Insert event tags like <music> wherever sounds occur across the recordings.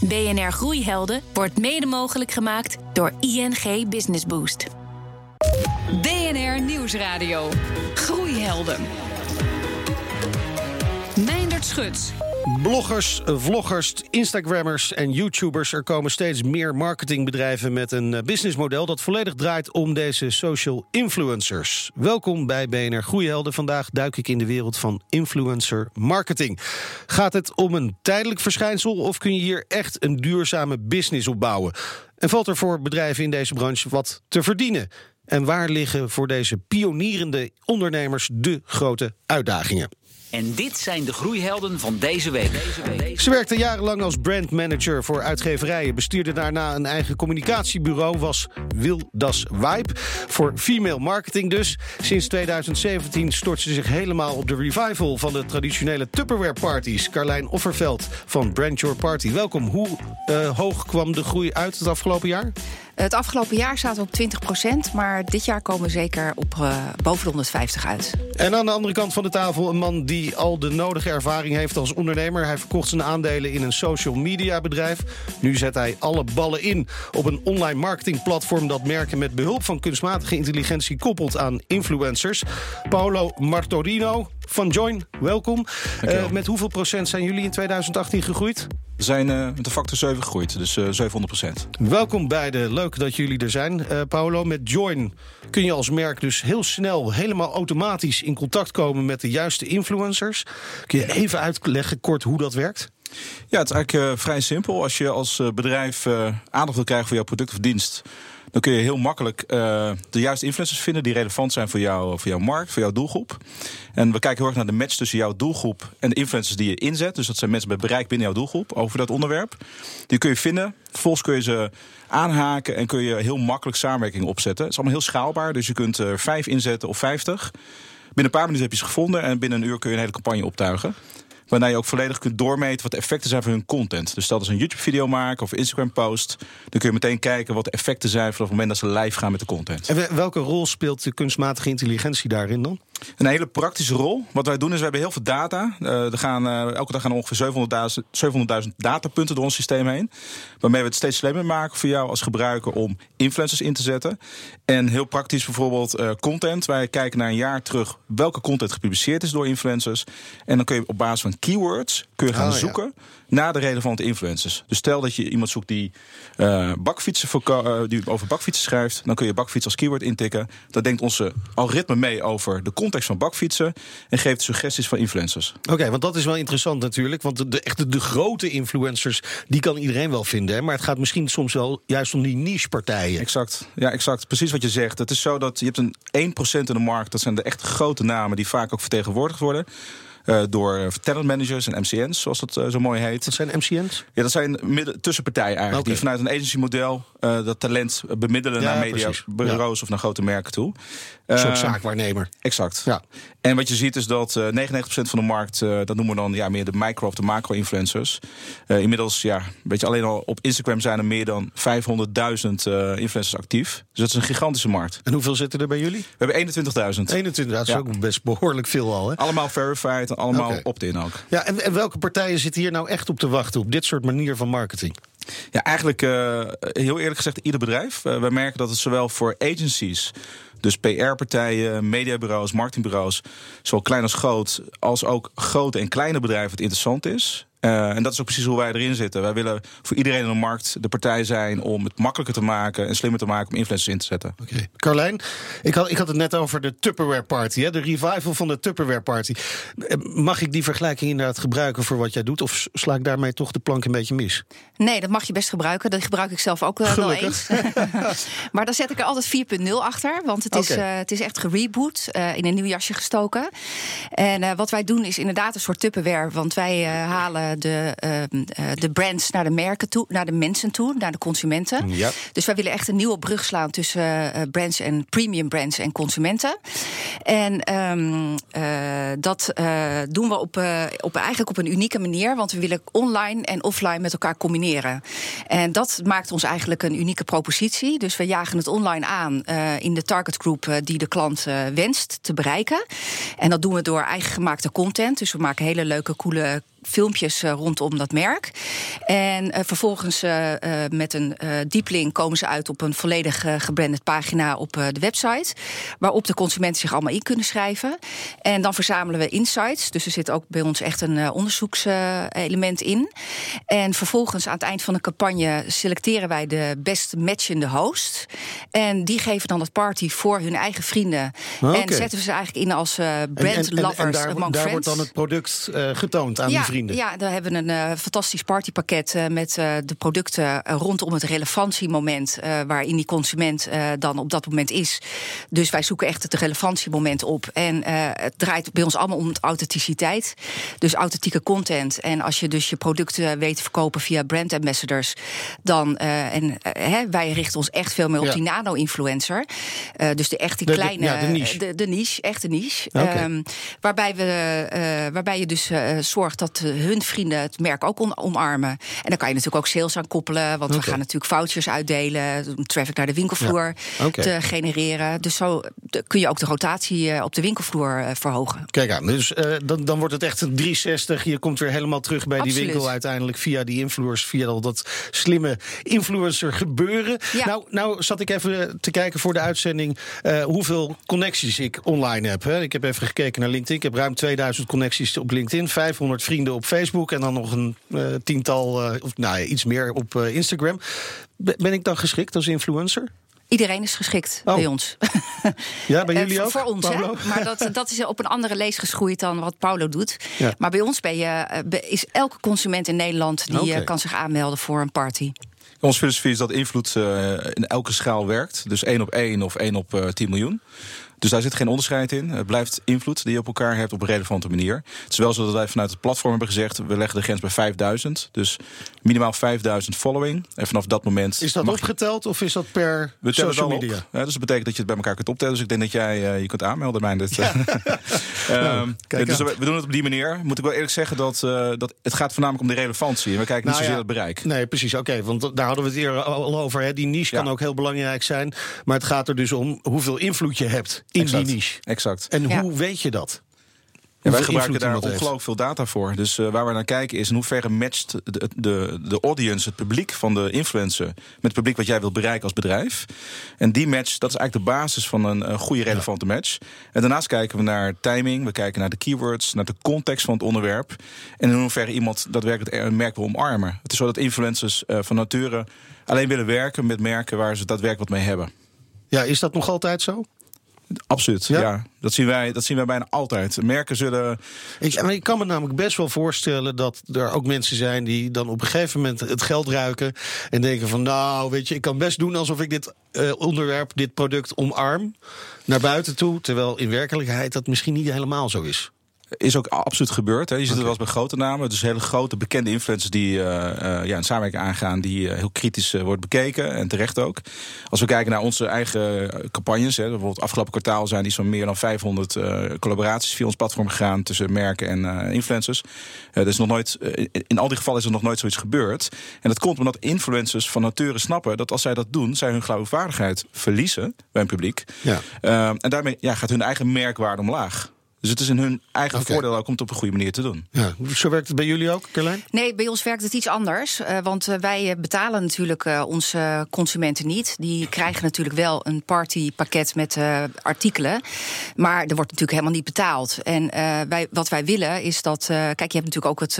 BNR Groeihelden wordt mede mogelijk gemaakt door ING Business Boost. BNR Nieuwsradio. Groeihelden. Meindert Schut. Bloggers, vloggers, Instagrammers en YouTubers. Er komen steeds meer marketingbedrijven met een eh, businessmodel dat volledig draait om deze social influencers. Welkom bij BNR Groeihelden. Vandaag duik ik in de wereld van influencer marketing. Gaat het om een tijdelijk verschijnsel of kun je hier echt een duurzame business opbouwen? En valt er voor bedrijven in deze branche wat te verdienen? En waar liggen voor deze pionierende ondernemers de grote uitdagingen? En dit zijn de groeihelden van deze week. Ze werkte jarenlang als brandmanager voor uitgeverijen. Bestuurde daarna een eigen communicatiebureau. Was Wildas Vibe. Voor female marketing dus. Sinds 2017 stort ze zich helemaal op de revival van de traditionele Tupperware parties. Carlijn Offerveld van Brand Your Party. Welkom. Hoe uh, hoog kwam de groei uit het afgelopen jaar? Het afgelopen jaar zaten we op 20 procent, maar dit jaar komen we zeker op uh, boven de 150 uit. En aan de andere kant van de tafel een man die al de nodige ervaring heeft als ondernemer. Hij verkocht zijn aandelen in een social media bedrijf. Nu zet hij alle ballen in op een online marketingplatform dat merken met behulp van kunstmatige intelligentie koppelt aan influencers. Paolo Martorino van Join, welkom. Uh, met hoeveel procent zijn jullie in 2018 gegroeid? We zijn uh, met de factor 7 gegroeid, dus uh, 700 procent. Welkom beiden, leuk dat jullie er zijn. Uh, Paolo, met Join kun je als merk dus heel snel, helemaal automatisch in contact komen met de juiste influencers. Kun je even uitleggen kort hoe dat werkt? Ja, het is eigenlijk vrij simpel. Als je als bedrijf aandacht wil krijgen voor jouw product of dienst dan kun je heel makkelijk uh, de juiste influencers vinden die relevant zijn voor, jou, voor jouw markt, voor jouw doelgroep. En we kijken heel erg naar de match tussen jouw doelgroep en de influencers die je inzet. Dus dat zijn mensen met bereik binnen jouw doelgroep over dat onderwerp. Die kun je vinden. Vervolgens kun je ze aanhaken en kun je heel makkelijk samenwerking opzetten. Het is allemaal heel schaalbaar, dus je kunt er vijf inzetten of vijftig. Binnen een paar minuten heb je ze gevonden en binnen een uur kun je een hele campagne optuigen. Waarna je ook volledig kunt doormeten wat de effecten zijn van hun content. Dus dat ze een YouTube-video maken of Instagram-post. Dan kun je meteen kijken wat de effecten zijn vanaf het moment dat ze live gaan met de content. En welke rol speelt de kunstmatige intelligentie daarin dan? Een hele praktische rol. Wat wij doen is, we hebben heel veel data. Uh, er gaan, uh, elke dag gaan ongeveer 700.000 700 datapunten door ons systeem heen. Waarmee we het steeds slimmer maken voor jou als gebruiker om influencers in te zetten. En heel praktisch bijvoorbeeld uh, content. Wij kijken naar een jaar terug welke content gepubliceerd is door influencers. En dan kun je op basis van keywords kun je gaan oh, zoeken ja. naar de relevante influencers. Dus stel dat je iemand zoekt die, bakfietsen die over bakfietsen schrijft. Dan kun je bakfiets als keyword intikken. Dat denkt onze algoritme mee over de content context van bakfietsen en geeft suggesties van influencers. Oké, want dat is wel interessant natuurlijk. Want de, de, echt de grote influencers, die kan iedereen wel vinden. Hè? Maar het gaat misschien soms wel juist om die niche-partijen. Exact, ja, exact. Precies wat je zegt. Het is zo dat je hebt een 1% in de markt. Dat zijn de echt grote namen die vaak ook vertegenwoordigd worden. Uh, door talentmanagers en MCN's, zoals dat uh, zo mooi heet. Wat zijn MCN's? Ja, dat zijn midden, tussenpartijen eigenlijk. Okay. Die vanuit een agency-model uh, dat talent bemiddelen ja, naar mediabureaus ja. of naar grote merken toe. Een soort zaakwaarnemer. Exact. Ja. En wat je ziet is dat 99% van de markt, dat noemen we dan ja, meer de micro- of de macro-influencers. inmiddels, ja, weet je, alleen al op Instagram zijn er meer dan 500.000 influencers actief. Dus dat is een gigantische markt. En hoeveel zitten er bij jullie? We hebben 21.000. 21, dat is ook best behoorlijk veel al. Hè? Allemaal verified allemaal okay. opt-in ook. Ja, en, en, welke partijen zitten hier nou echt op te wachten op dit soort manier van marketing? Ja, eigenlijk uh, heel eerlijk gezegd ieder bedrijf. Uh, we merken dat het zowel voor agencies, dus PR-partijen, mediabureaus, marketingbureaus, zowel klein als groot, als ook grote en kleine bedrijven het interessant is. Uh, en dat is ook precies hoe wij erin zitten. Wij willen voor iedereen in de markt de partij zijn om het makkelijker te maken en slimmer te maken om influencers in te zetten. Oké. Okay. Carlijn, ik had, ik had het net over de Tupperware Party, hè? de revival van de Tupperware Party. Mag ik die vergelijking inderdaad gebruiken voor wat jij doet? Of sla ik daarmee toch de plank een beetje mis? Nee, dat mag je best gebruiken. Dat gebruik ik zelf ook uh, wel eens. <laughs> maar dan zet ik er altijd 4.0 achter, want het is, okay. uh, het is echt gereboot, in een nieuw jasje gestoken. En wat wij doen is inderdaad een soort Tupperware, want wij halen de, uh, de brands naar de merken toe, naar de mensen toe, naar de consumenten. Ja. Dus wij willen echt een nieuwe brug slaan tussen uh, brands en premium brands en consumenten. En um, uh, dat doen we op, op eigenlijk op een unieke manier, want we willen online en offline met elkaar combineren. En dat maakt ons eigenlijk een unieke propositie. Dus we jagen het online aan in de target group die de klant wenst te bereiken. En dat doen we door eigen gemaakte content. Dus we maken hele leuke, coole filmpjes rondom dat merk. En vervolgens met een diepling komen ze uit op een volledig gebranded pagina op de website. Waarop de consumenten zich allemaal in kunnen schrijven. En dan verzamelen we insights. Dus er zit ook bij ons echt een onderzoekselement in. En vervolgens aan het eind van de campagne selecteren wij de best matchende host. En die geven dan het party voor hun eigen vrienden. En zetten we ze eigenlijk in als brand lovers en, daar, among daar wordt dan het product uh, getoond aan ja, vrienden. Ja, daar hebben we een uh, fantastisch partypakket met de producten rondom het relevantiemoment waarin die consument dan op dat moment is. Dus wij zoeken echt het relevantiemoment op. En het draait bij ons allemaal om authenticiteit. Dus authentieke content. En als je dus je producten weet te verkopen via brand ambassadors, dan en wij richten ons echt veel meer op die nano-influencer. dus de echt die kleine. De, de, niche. De, de niche, echt de niche. Um, waarbij, we, waarbij je dus zorgt dat hun vrienden het merk ook omarmen. En dan kan je natuurlijk ook sales aan koppelen. Want okay. we gaan natuurlijk vouchers uitdelen. Om traffic naar de winkelvloer ja. okay. te genereren. Dus zo kun je ook de rotatie op de winkelvloer verhogen. Kijk aan, dus dan, dan wordt het echt een 360. Je komt weer helemaal terug bij Absoluut. die winkel uiteindelijk via die influencers. Via al dat slimme influencer gebeuren. Ja. Nou, nou zat ik even te kijken voor de uitzending uh, hoeveel connecties ik online heb. Hè. Ik heb even gekeken naar LinkedIn. Ik heb ruim 2000 connecties op LinkedIn, 500 vrienden op Facebook en dan nog een uh, tiental, uh, of nou ja, iets meer op Instagram. Ben ik dan geschikt als influencer? Iedereen is geschikt oh. bij ons. <laughs> Ja, bij jullie ook? Voor ons, hè? <laughs> maar dat, dat is op een andere lees geschoeid dan wat Paulo doet. Ja. Maar bij ons ben je, is elke consument in Nederland die okay. kan zich aanmelden voor een party. Onze filosofie is dat invloed in elke schaal werkt. Dus één op één of één op uh, 10 miljoen. Dus daar zit geen onderscheid in. Het blijft invloed die je op elkaar hebt op een relevante manier. Het is wel zo dat wij vanuit het platform hebben gezegd... we leggen de grens bij 5000. Dus minimaal 5000 following. En vanaf dat moment... Is dat opgeteld of is dat per we social media? Op. Ja, dus dat betekent dat je het bij elkaar kunt optellen. Dus ik denk dat jij uh, je kunt aanmelden bij dit. Ja. um, <laughs> nou, dus we, we, doen het op die manier. Moet ik wel eerlijk zeggen dat, uh, dat het gaat voornamelijk om de relevantie. En we kijken nou niet zozeer ja, het bereik. Nee, precies. Oké, okay, want daar hadden we het eerder al over. Hè. Die niche kan ook heel belangrijk zijn. Maar het gaat er dus om hoeveel invloed je hebt in Exact. die niche. Exact. En Ja. hoe weet je dat? Ja, wij gebruiken daar heeft? ongelooflijk veel data voor. Dus uh, waar we naar kijken is in hoeverre matcht de, de, de audience, het publiek van de influencer, met het publiek wat jij wilt bereiken als bedrijf. En die match, dat is eigenlijk de basis van een, een goede, relevante match. En daarnaast kijken we naar timing, we kijken naar de keywords, naar de context van het onderwerp. En in hoeverre iemand daadwerkelijk een merk wil omarmen. Het is zo dat influencers uh, van nature alleen willen werken met merken waar ze daadwerkelijk wat mee hebben. Ja, is dat nog altijd zo? Absoluut, Ja? ja. Dat, zien wij, dat zien wij bijna altijd. Merken zullen Ik, kan me namelijk best wel voorstellen dat er ook mensen zijn die dan op een gegeven moment het geld ruiken en denken van nou, weet je, ik kan best doen alsof ik dit uh, onderwerp, dit product omarm naar buiten toe, terwijl in werkelijkheid dat misschien niet helemaal zo is. Is ook absoluut gebeurd. Hè. Je ziet het wel eens bij grote namen. Dus hele grote bekende influencers die uh, ja, een samenwerking aangaan, die uh, heel kritisch wordt bekeken. En terecht ook. Als we kijken naar onze eigen campagnes. Hè, bijvoorbeeld afgelopen kwartaal zijn die zo'n meer dan 500 collaboraties via ons platform gegaan tussen merken en influencers. is nog nooit, in al die gevallen is er nog nooit zoiets gebeurd. En dat komt omdat influencers van nature snappen dat als zij dat doen, zij hun geloofwaardigheid verliezen bij een publiek. Ja. en daarmee ja, gaat hun eigen merkwaarde omlaag. Dus het is in hun eigen voordeel ook om het op een goede manier te doen. Ja, zo werkt het bij jullie ook, Carlijn? Nee, bij ons werkt het iets anders. Uh, want uh, wij betalen natuurlijk onze consumenten niet. Die krijgen natuurlijk wel een partypakket met uh, artikelen. Maar er wordt natuurlijk helemaal niet betaald. En uh, wij, wat wij willen is dat. Uh, kijk, je hebt natuurlijk ook het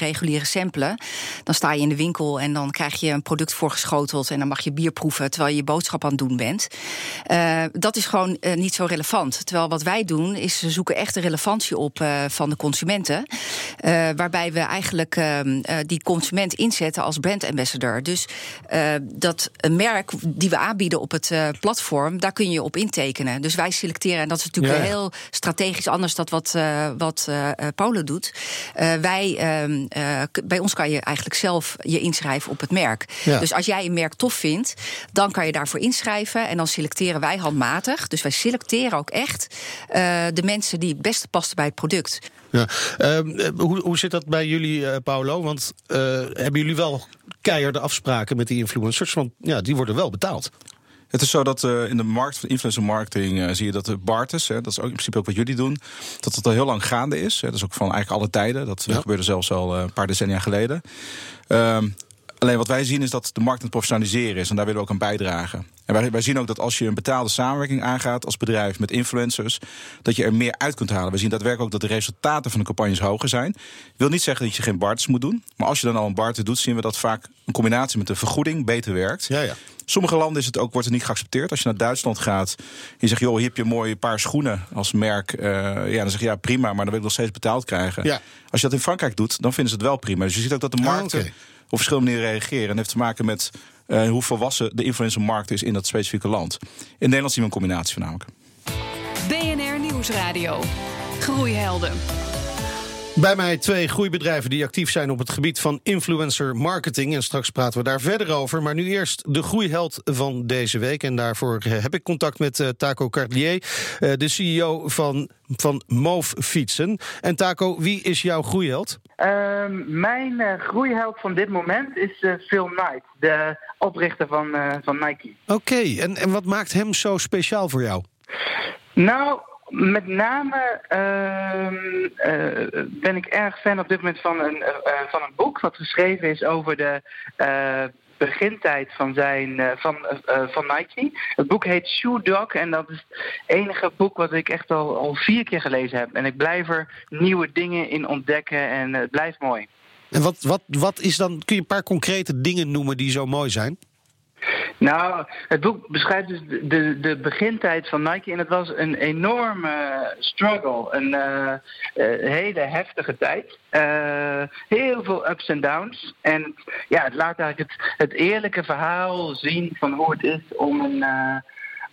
reguliere samplen. Dan sta je in de winkel en dan krijg je een product voorgeschoteld. En dan mag je bier proeven terwijl je je boodschap aan het doen bent. Dat is gewoon niet zo relevant. Terwijl wat wij doen is ze zoeken echt de relevantie op uh, van de consumenten. Uh, waarbij we eigenlijk uh, die consument inzetten als brand ambassador. Dus dat een merk die we aanbieden op het platform, daar kun je op intekenen. Dus wij selecteren, en dat is natuurlijk Ja, heel strategisch anders dan wat, wat Paulo doet. wij, k- bij ons kan je eigenlijk zelf je inschrijven op het merk. Ja. Dus als jij een merk tof vindt, dan kan je daarvoor inschrijven. En dan selecteren wij handmatig. Dus wij selecteren ook echt uh, de mensen die het beste passen bij het product. Ja. Uh, hoe, hoe zit dat bij jullie, uh, Paulo? Want uh, hebben jullie wel keiharde afspraken met die influencers? Want ja, die worden wel betaald. Het is zo dat uh, in de markt van influencer marketing uh, zie je dat de Bartes, hè, dat is ook in principe ook wat jullie doen, dat het al heel lang gaande is. Hè, dat is ook van eigenlijk alle tijden. Dat ja. gebeurde zelfs al een paar decennia geleden. Um, Alleen wat wij zien is dat de markt aan het professionaliseren is. En daar willen we ook aan bijdragen. En wij, wij zien ook dat als je een betaalde samenwerking aangaat als bedrijf met influencers, dat je er meer uit kunt halen. We zien daadwerkelijk ook dat de resultaten van de campagnes hoger zijn. Wil niet zeggen dat je geen barters moet doen. Maar als je dan al een barter doet, zien we dat vaak een combinatie met een vergoeding beter werkt. Ja, ja. Sommige landen is het ook, wordt het niet geaccepteerd. Als je naar Duitsland gaat, je zegt, joh, hier heb je een mooie paar schoenen als merk. Uh, ja, dan zeg je ja, prima, maar dan wil ik nog steeds betaald krijgen. Ja. Als je dat in Frankrijk doet, dan vinden ze het wel prima. Dus je ziet ook dat de markten. Oh, op verschillende manieren reageren. En dat heeft te maken met uh, hoe volwassen de influencermarkt is in dat specifieke land. In Nederland zien we een combinatie voornamelijk. BNR Nieuwsradio. Groeihelden. Bij mij twee groeibedrijven die actief zijn op het gebied van influencer marketing. En straks praten we daar verder over. Maar nu eerst de groeiheld van deze week. En daarvoor heb ik contact met uh, Taco Carlier, uh, de CEO van, van Move Fietsen. En Taco, wie is jouw groeiheld? Uh, mijn uh, groeiheld van dit moment is Phil Knight, de oprichter van, van Nike. Oké, en, en wat maakt hem zo speciaal voor jou? Nou, met name uh, ben ik erg fan op dit moment van een, van een boek wat geschreven is over de begintijd van, zijn, van, van Nike. Het boek heet Shoe Dog en dat is het enige boek wat ik echt al, al vier keer gelezen heb. En ik blijf er nieuwe dingen in ontdekken en het blijft mooi. En wat, wat, wat is dan, kun je een paar concrete dingen noemen die zo mooi zijn? Nou, het boek beschrijft dus de, de begintijd van Nike. En het was een enorme struggle. Een uh, hele heftige tijd. Heel veel ups en downs. En ja, het laat eigenlijk het, het eerlijke verhaal zien van hoe het is om een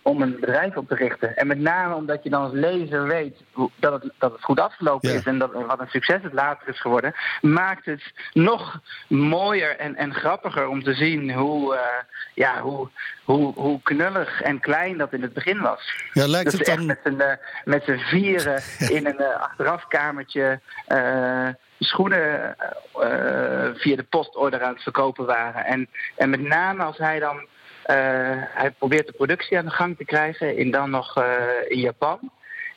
om een bedrijf op te richten. En met name omdat je dan als lezer weet dat het, dat het goed afgelopen is en dat, wat een succes het later is geworden, maakt het nog mooier en, en grappiger om te zien hoe, uh, ja, hoe, hoe, hoe knullig en klein dat in het begin was. Ja, lijkt het dan... uh, met z'n vieren <laughs> in een uh, achterafkamertje schoenen via de postorder aan het verkopen waren. En, en met name als hij dan eh, hij probeert de productie aan de gang te krijgen, in dan nog eh, in Japan.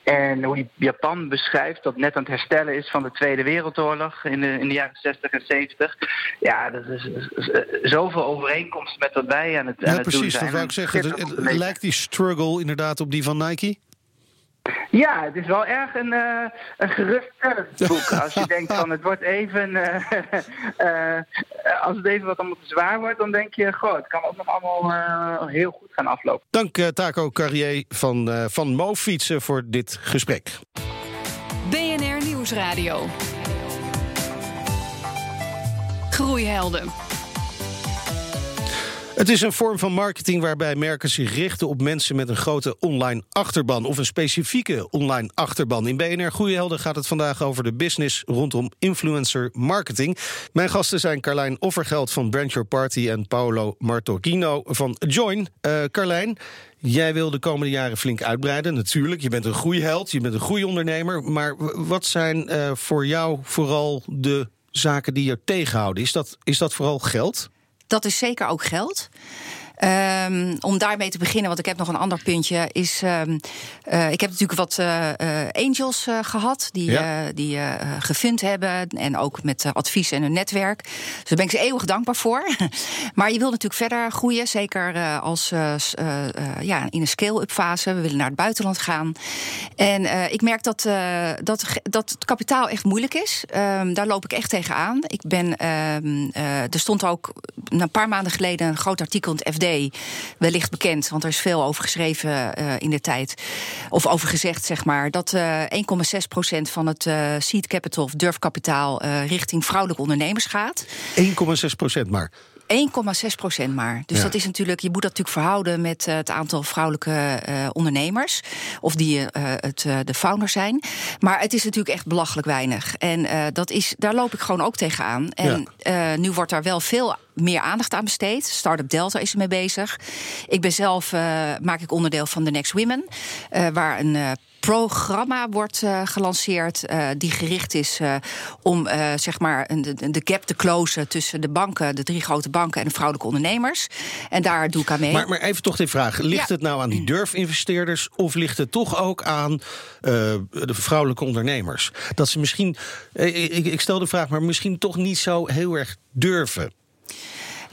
En hoe Japan beschrijft dat net aan het herstellen is van de Tweede Wereldoorlog in de, in de jaren 60 en 70. Ja, dat is, is, zoveel overeenkomsten met wat wij aan het, ja, aan het precies, doen zijn. dat wou ik zeggen. lijkt die struggle inderdaad op die van Nike? Ja, het is wel erg een, uh, een geruststellend boek. <laughs> Als je denkt van het wordt even. Uh, uh, <laughs> als het even wat allemaal te zwaar wordt, dan denk je, goh, het kan ook nog allemaal heel goed gaan aflopen. Dank Taco Carrier van, van Mo Fietsen voor dit gesprek. BNR Nieuwsradio. Groeihelden. Het is een vorm van marketing waarbij merken zich richten op mensen met een grote online achterban of een specifieke online achterban. In BNR Goeiehelden gaat het vandaag over de business rondom influencer marketing. Mijn gasten zijn Carlijn Offergeld van Brand Your Party en Paolo Martocchino van Join. Uh, Carlijn, Jij wil de komende jaren flink uitbreiden, natuurlijk. Je bent een groeiheld, je bent een groeiondernemer. Maar wat zijn uh, voor jou vooral de zaken die je tegenhouden? Is dat, is dat vooral geld? Dat is zeker ook geld. Um, om daarmee te beginnen, want ik heb nog een ander puntje, is um, uh, ik heb natuurlijk wat uh, angels uh, gehad die, ja. die gefund hebben en ook met advies en hun netwerk. Dus daar ben ik ze eeuwig dankbaar voor. <laughs> maar je wil natuurlijk verder groeien, zeker als ja, in een scale-up fase. We willen naar het buitenland gaan. En ik merk dat, dat, dat het kapitaal echt moeilijk is. Um, daar loop ik echt tegenaan. Ik ben, er stond ook een paar maanden geleden een groot artikel in het FD wellicht bekend, want er is veel over geschreven uh, in de tijd. Of over gezegd, zeg maar, dat uh, 1,6% van het uh, seed capital of durfkapitaal richting vrouwelijke ondernemers gaat. 1,6% maar. 1,6 procent maar. Dus ja. dat is natuurlijk, je moet dat natuurlijk verhouden met uh, het aantal vrouwelijke uh, ondernemers. Of die uh, het, de founder zijn. Maar het is natuurlijk echt belachelijk weinig. En dat is, daar loop ik gewoon ook tegenaan. En ja. nu wordt daar wel veel meer aandacht aan besteed. Startup Delta is ermee bezig. Ik ben zelf, maak ik onderdeel van The Next Women, waar een programma wordt uh, gelanceerd uh, die gericht is uh, om zeg maar de, de gap te closen tussen de banken, de drie grote banken en de vrouwelijke ondernemers. En daar doe ik aan mee. Maar, maar even toch die vraag: ligt het nou aan die <clears throat> durfinvesteerders of ligt het toch ook aan de vrouwelijke ondernemers? Dat ze misschien, ik, ik stel de vraag, maar misschien toch niet zo heel erg durven.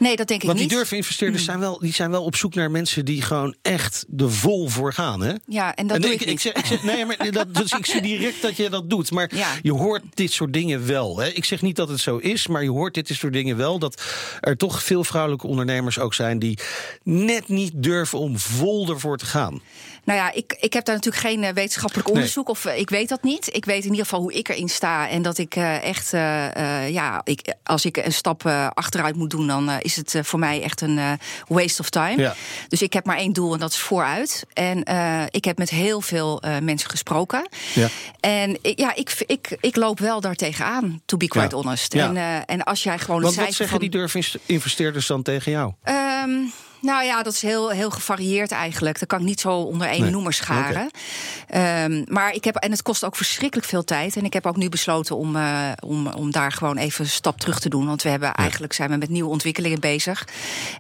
Nee, dat denk ik Want niet. die durfinvesteerders mm. zijn, wel, die zijn wel op zoek naar mensen die gewoon echt de vol voor gaan. Hè? Ja, en dat en doe ik, ik, ik, zeg, ik zeg, Nee, maar dat, dus ik zie direct dat je dat doet. Maar je hoort dit soort dingen wel. Hè? Ik zeg niet dat het zo is, maar je hoort dit soort dingen wel. Dat er toch veel vrouwelijke ondernemers ook zijn... die net niet durven om vol ervoor te gaan. Nou ja, ik, ik heb daar natuurlijk geen eh, wetenschappelijk onderzoek. Of eh, ik weet dat niet. Ik weet in ieder geval hoe ik erin sta. En dat ik uh, echt, uh, ja, ik, als ik een stap achteruit moet doen, dan is het voor mij echt een waste of time. Ja. Dus ik heb maar één doel en dat is vooruit. En ik heb met heel veel mensen gesproken. Ja. En ja, ik, ik, ik loop wel daar tegenaan, to be quite honest. En, en als jij gewoon. Want wat zeggen van, die durfinvesteerders dan tegen jou? Um, nou ja, dat is heel, heel gevarieerd eigenlijk. Dat kan ik niet zo onder één nee. noemer scharen. Um, maar ik heb, en het kost ook verschrikkelijk veel tijd. En ik heb ook nu besloten om, uh, om, om daar gewoon even een stap terug te doen. Want we hebben eigenlijk zijn we met nieuwe ontwikkelingen bezig.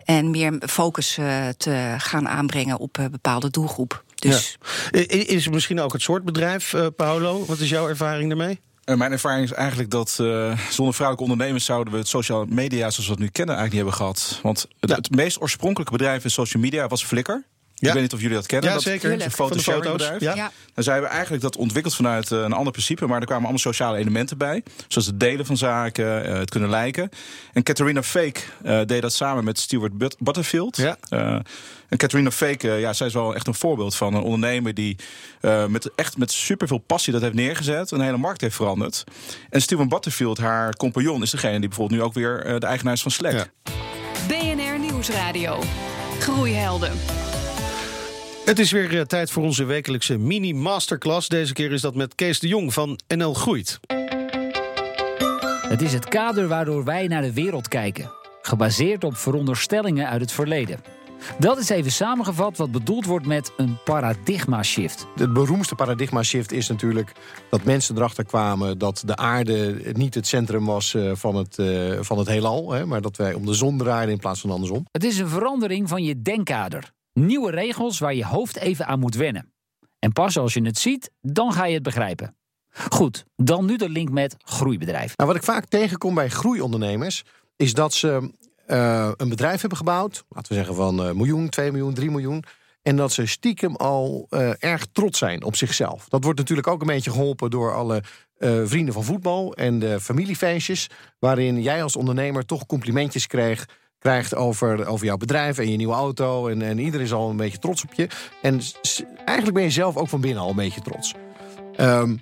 En meer focus uh, te gaan aanbrengen op een bepaalde doelgroep. Dus. Ja. Is het misschien ook het soort bedrijf, Paolo? Wat is jouw ervaring daarmee? Uh, mijn ervaring is eigenlijk dat uh, zonder vrouwelijke ondernemers zouden we het social media zoals we het nu kennen eigenlijk niet hebben gehad. Want het, ja. het meest oorspronkelijke bedrijf in social media was Flickr. Ja. Ik weet niet of jullie dat kennen. Ja, dat zeker. Een fotosharingbedrijf. Ja. ja. Dan zijn we eigenlijk dat ontwikkeld vanuit uh, een ander principe. Maar er kwamen allemaal sociale elementen bij. Zoals het delen van zaken, uh, het kunnen liken. En Catharina Fake uh, deed dat samen met Stuart But Butterfield. Ja. en Catharina Fake, ja, zij is wel echt een voorbeeld van een ondernemer... die met, echt met superveel passie dat heeft neergezet. Een hele markt heeft veranderd. En Stuart Butterfield, haar compagnon, is degene die bijvoorbeeld nu ook weer de eigenaar is van Slack. BNR Nieuwsradio. Groeihelden. Het is weer uh, tijd voor onze wekelijkse mini-masterclass. Deze keer is dat met Kees de Jong van NL Groeit. Het is het kader waardoor wij naar de wereld kijken. Gebaseerd op veronderstellingen uit het verleden. Dat is even samengevat wat bedoeld wordt met een paradigma-shift. Het beroemdste paradigma-shift is natuurlijk dat mensen erachter kwamen dat de aarde niet het centrum was eh, van het, uh, van het heelal, maar dat wij om de zon draaien in plaats van andersom. Het is een verandering van je denkkader. Nieuwe regels waar je hoofd even aan moet wennen. En pas als je het ziet, dan ga je het begrijpen. Goed, dan nu de link met groeibedrijf. Nou, wat ik vaak tegenkom bij groeiondernemers is dat ze uh, een bedrijf hebben gebouwd, laten we zeggen van uh, miljoen, 2 miljoen, 3 miljoen. En dat ze stiekem al uh, erg trots zijn op zichzelf. Dat wordt natuurlijk ook een beetje geholpen door alle vrienden van voetbal en de familiefeestjes. Waarin jij als ondernemer toch complimentjes kreeg krijgt over, over jouw bedrijf en je nieuwe auto. En, en iedereen is al een beetje trots op je. En eigenlijk ben je zelf ook van binnen al een beetje trots. Um,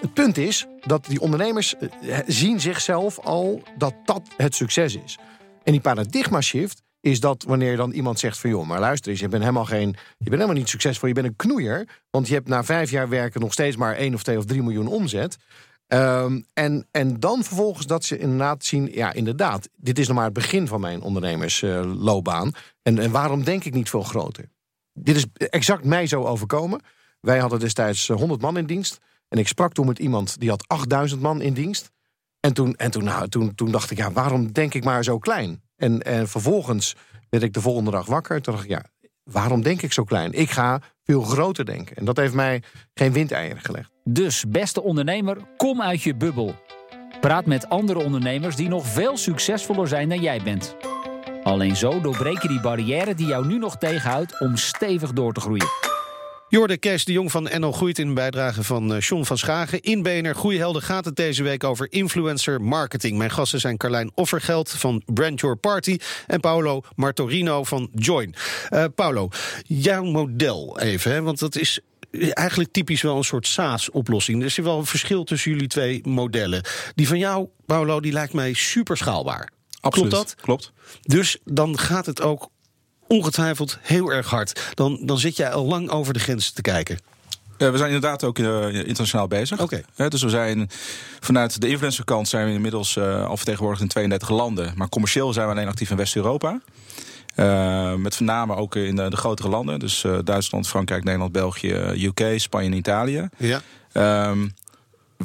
het punt is dat die ondernemers eh, zien zichzelf al dat dat het succes is. En die paradigma shift is dat wanneer dan iemand zegt van... joh, maar luister eens, je bent helemaal, geen, je bent helemaal niet succesvol... je bent een knoeier, want je hebt na vijf jaar werken... nog steeds maar 1 of 2 of 3 miljoen omzet... Um, en, en dan vervolgens dat ze inderdaad zien, ja, inderdaad, dit is nog maar het begin van mijn ondernemersloopbaan. En, en waarom denk ik niet veel groter? Dit is exact mij zo overkomen. Wij hadden destijds 100 eh, man in dienst. En ik sprak toen met iemand die had 8000 man in dienst. En toen, en toen, nou, toen, toen dacht ik, ja, waarom denk ik maar zo klein? En, en vervolgens werd ik de volgende dag wakker. Toen dacht ik, ja, waarom denk ik zo klein? Ik ga veel groter denken. En dat heeft mij geen windeieren gelegd. Dus, beste ondernemer, kom uit je bubbel. Praat met andere ondernemers die nog veel succesvoller zijn dan jij bent. Alleen zo doorbreek je die barrière die jou nu nog tegenhoudt om stevig door te groeien. Jorde Kees de Jong van NL Groeit in een bijdrage van uh, John van Schagen. In BNR Groeihelden gaat het deze week over influencer marketing. Mijn gasten zijn Carlijn Offergeld van Brand Your Party... en Paolo Martorino van Join. Uh, Paolo, jouw model even, hè, want dat is eigenlijk typisch wel een soort SaaS-oplossing. Er is wel een verschil tussen jullie twee modellen. Die van jou, Paolo, die lijkt mij super schaalbaar. Absoluut, Klopt dat? Klopt. Dus dan gaat het ook ongetwijfeld heel erg hard. Dan, dan zit jij al lang over de grens te kijken. we zijn inderdaad ook internationaal bezig. Oké. dus we zijn vanuit de influencerkant zijn we inmiddels al vertegenwoordigd in 32 landen. Maar commercieel zijn we alleen actief in West-Europa. met voorname ook in de, de grotere landen. Dus Duitsland, Frankrijk, Nederland, België, UK, Spanje en Italië. Ja. Ehm,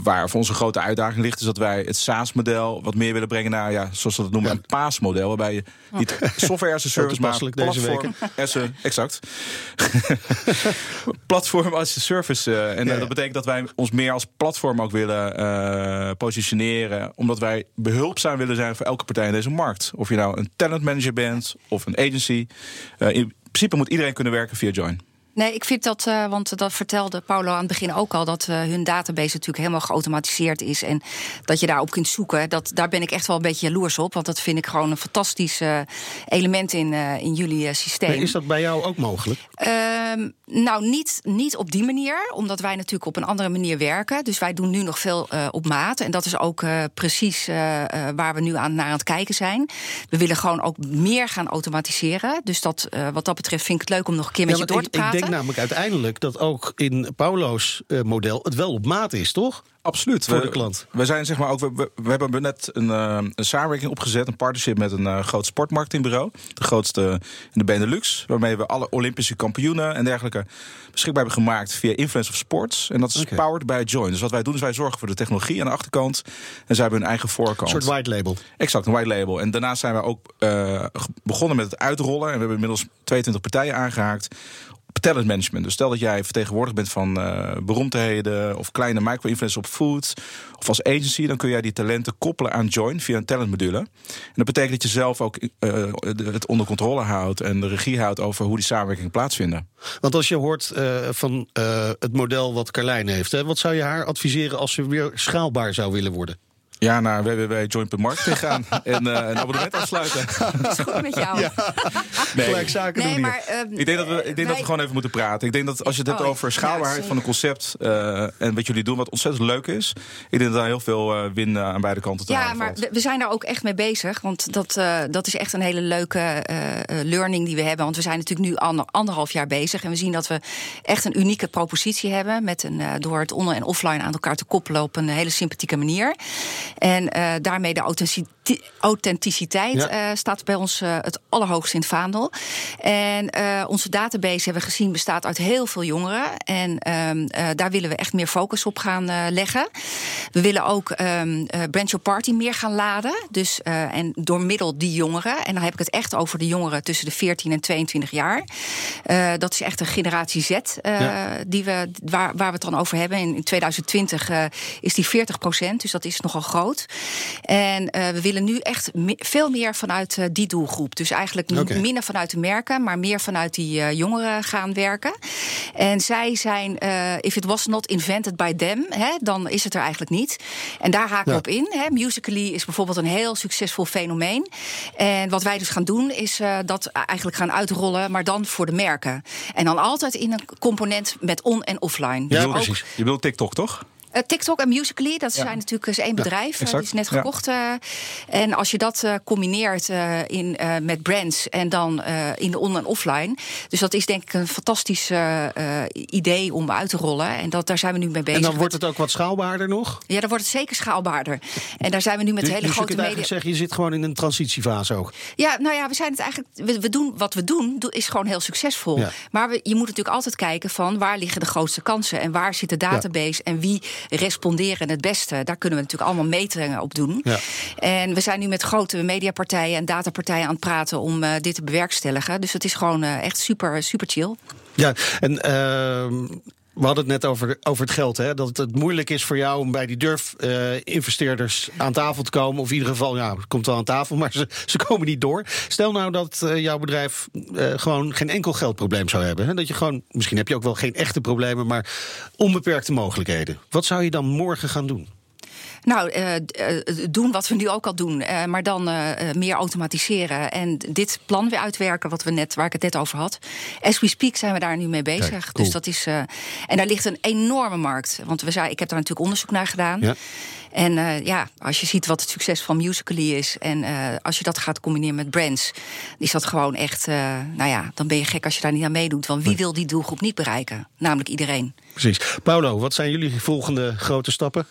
waar voor onze grote uitdaging ligt, is dat wij het SaaS-model wat meer willen brengen naar, ja, zoals we dat noemen, een PaaS-model. Waarbij je niet software as a <laughs> service, maar platform as a, exact. <laughs> platform as a service. Uh, en dat betekent dat wij ons meer als platform ook willen uh, positioneren. Omdat wij behulpzaam willen zijn voor elke partij in deze markt. Of je nou een talent manager bent of een agency. Uh, in principe moet iedereen kunnen werken via Join. Nee, ik vind dat, uh, want dat vertelde Paulo aan het begin ook al, dat uh, hun database natuurlijk helemaal geautomatiseerd is en dat je daarop kunt zoeken. Dat, daar ben ik echt wel een beetje jaloers op, want dat vind ik gewoon een fantastisch uh, element in, in jullie systeem. Maar is dat bij jou ook mogelijk? Ehm, nou, niet, niet op die manier, omdat wij natuurlijk op een andere manier werken. Dus wij doen nu nog veel op maat. En dat is ook precies waar we nu aan, naar aan het kijken zijn. We willen gewoon ook meer gaan automatiseren. Dus dat, wat dat betreft vind ik het leuk om nog een keer met je door te praten namelijk uiteindelijk dat ook in Paulo's uh, model het wel op maat is, toch? Absoluut. Voor de klant. We zijn zeg maar ook. We, we hebben net een, uh, een samenwerking opgezet, een partnership met een uh, groot sportmarketingbureau. De grootste in de Benelux. Waarmee we alle Olympische kampioenen en dergelijke beschikbaar hebben gemaakt via Influence of Sports. En dat is okay. powered by Join. Dus wat wij doen is wij zorgen voor de technologie aan de achterkant. En zij hebben hun eigen voorkant. Een soort white label. Exact, een white label. En daarnaast zijn we ook uh, begonnen met het uitrollen. En we hebben inmiddels 22 partijen aangehaakt talent management. Dus stel dat jij vertegenwoordiger bent van uh, beroemdheden of kleine micro-influencers op food of als agency, dan kun jij die talenten koppelen aan Join via een talentmodule. En dat betekent dat je zelf ook uh, het onder controle houdt en de regie houdt over hoe die samenwerking plaatsvinden. Want als je hoort uh, van het model wat Carlijn heeft, hè, wat zou je haar adviseren als ze weer schaalbaar zou willen worden? Ja, naar www.join.marketing gaan <laughs> en uh, een abonnement afsluiten. Dat is goed met jou. Ja. Nee. Gelijk zaken nee, doen maar, uh, ik denk, dat we, ik denk wij... dat we gewoon even moeten praten. Ik denk dat als je het hebt oh, over schaalbaarheid ja, van een concept... Uh, en wat jullie doen, wat ontzettend leuk is... ik denk dat daar heel veel win aan beide kanten te Ja, maar valt. we zijn daar ook echt mee bezig. Want dat, dat is echt een hele leuke learning die we hebben. Want we zijn natuurlijk nu ander, anderhalf jaar bezig. En we zien dat we echt een unieke propositie hebben... Met een, door het online en offline aan elkaar te koppelen... op een hele sympathieke manier. En uh, daarmee de authenticiteit ja. uh, staat bij ons uh, het allerhoogst in het vaandel. En onze database hebben we gezien bestaat uit heel veel jongeren. En ehm, daar willen we echt meer focus op gaan leggen. We willen ook um, Brand Your Party meer gaan laden. Dus, en door middel die jongeren. En dan heb ik het echt over de jongeren tussen de 14 en 22 jaar. dat is echt een generatie Z ja. die we, waar, waar we het dan over hebben. In, in 2020 is die 40 procent. Dus dat is nogal groot. En uh, we willen nu echt me veel meer vanuit uh, die doelgroep. Dus eigenlijk okay. minder vanuit de merken, maar meer vanuit die uh, jongeren gaan werken. En zij zijn, if it was not invented by them, hè, dan is het er eigenlijk niet. En daar haken we ja. op in. Hè. Musical.ly is bijvoorbeeld een heel succesvol fenomeen. En wat wij dus gaan doen, is dat eigenlijk gaan uitrollen, maar dan voor de merken. En dan altijd in een component met on- en offline. Ja, dus precies. Je bedoelt TikTok, toch? Uh, TikTok en Musical.ly, dat ja. zijn natuurlijk eens één bedrijf. Ja, die is net gekocht. Ja. Uh, en als je dat uh, combineert in, met brands en dan in de online en offline. Dus dat is denk ik een fantastisch idee om uit te rollen. En dat, daar zijn we nu mee bezig. En dan wordt het ook wat schaalbaarder nog? Ja, dan wordt het zeker schaalbaarder. En daar zijn we nu met dus, hele dus grote je media... zeggen, je zit gewoon in een transitiefase ook. Ja, nou ja, we zijn het eigenlijk. We, we doen wat we doen, is gewoon heel succesvol. Maar we, je moet natuurlijk altijd kijken van waar liggen de grootste kansen en waar zit de database en wie responderen het beste. Daar kunnen we natuurlijk allemaal metingen op doen. Ja. En we zijn nu met grote mediapartijen en datapartijen aan het praten om uh, dit te bewerkstelligen. Dus het is gewoon uh, echt super, super chill. Ja, en uh, we hadden het net over, over het geld. Hè? Dat het moeilijk is voor jou om bij die durf-investeerders uh, aan tafel te komen. Of in ieder geval, ja, het komt wel aan tafel, <laughs> maar ze, ze komen niet door. Stel nou dat uh, jouw bedrijf uh, gewoon geen enkel geldprobleem zou hebben. Hè? Dat je gewoon, misschien heb je ook wel geen echte problemen, maar onbeperkte mogelijkheden. Wat zou je dan morgen gaan doen? Nou, uh, doen wat we nu ook al doen, uh, maar dan meer automatiseren en dit plan weer uitwerken, wat we net, waar ik het net over had. As we speak zijn we daar nu mee bezig. Kijk, cool. Dus dat is. en daar ligt een enorme markt. Want we zei, ik heb daar natuurlijk onderzoek naar gedaan. Ja. En uh, ja, als je ziet wat het succes van Musical.ly is... en uh, als je dat gaat combineren met brands... is dat gewoon echt... Uh, nou ja, dan ben je gek als je daar niet aan meedoet. Want wie wil die doelgroep niet bereiken? Namelijk iedereen. Precies. Paulo, wat zijn jullie volgende grote stappen?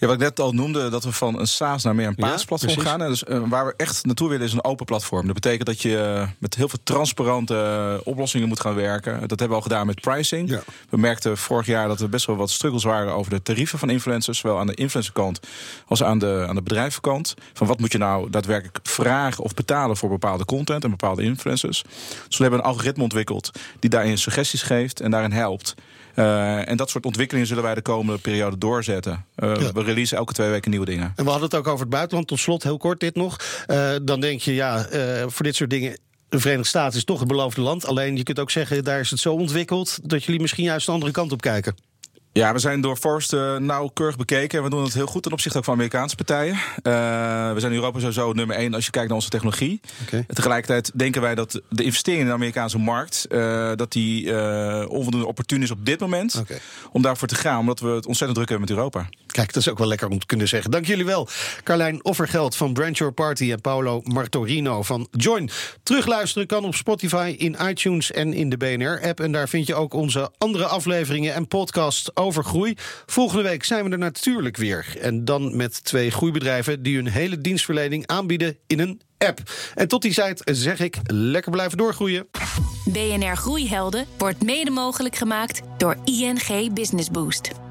Ja, wat ik net al noemde, dat we van een SaaS naar meer een PaaS-platform gaan. dus uh, waar we echt naartoe willen is een open platform. Dat betekent dat je uh, met heel veel transparante uh, oplossingen moet gaan werken. Dat hebben we al gedaan met pricing. Ja. We merkten vorig jaar dat er best wel wat struggles waren over de tarieven van influencers. Zowel aan de influencerkant als aan de, aan de bedrijvenkant. Van wat moet je nou daadwerkelijk vragen of betalen voor bepaalde content en bepaalde influencers. Dus we hebben een algoritme ontwikkeld die daarin suggesties geeft en daarin helpt. Uh, en dat soort ontwikkelingen zullen wij de komende periode doorzetten. Uh, ja. We releasen elke twee weken nieuwe dingen. En we hadden het ook over het buitenland. Tot slot, heel kort dit nog. Uh, dan denk je, ja, voor dit soort dingen de Verenigde Staten is toch het beloofde land. Alleen je kunt ook zeggen, daar is het zo ontwikkeld dat jullie misschien juist de andere kant op kijken. Ja, we zijn door Forst uh, nauwkeurig bekeken. En we doen het heel goed ten opzichte ook van Amerikaanse partijen. Uh, we zijn in Europa sowieso nummer één als je kijkt naar onze technologie. Okay. Tegelijkertijd denken wij dat de investering in de Amerikaanse markt... Uh, dat die onvoldoende opportun is op dit moment. Okay. Om daarvoor te gaan, omdat we het ontzettend druk hebben met Europa. Kijk, dat is ook wel lekker om te kunnen zeggen. Dank jullie wel. Carlijn Offergeld van Brand Your Party en Paolo Martorino van Join. Terugluisteren kan op Spotify, in iTunes en in de BNR-app. En daar vind je ook onze andere afleveringen en podcasts over groei. Volgende week zijn we er natuurlijk weer. En dan met twee groeibedrijven die hun hele dienstverlening aanbieden in een app. En tot die tijd zeg ik lekker blijven doorgroeien. BNR Groeihelden wordt mede mogelijk gemaakt door ING Business Boost.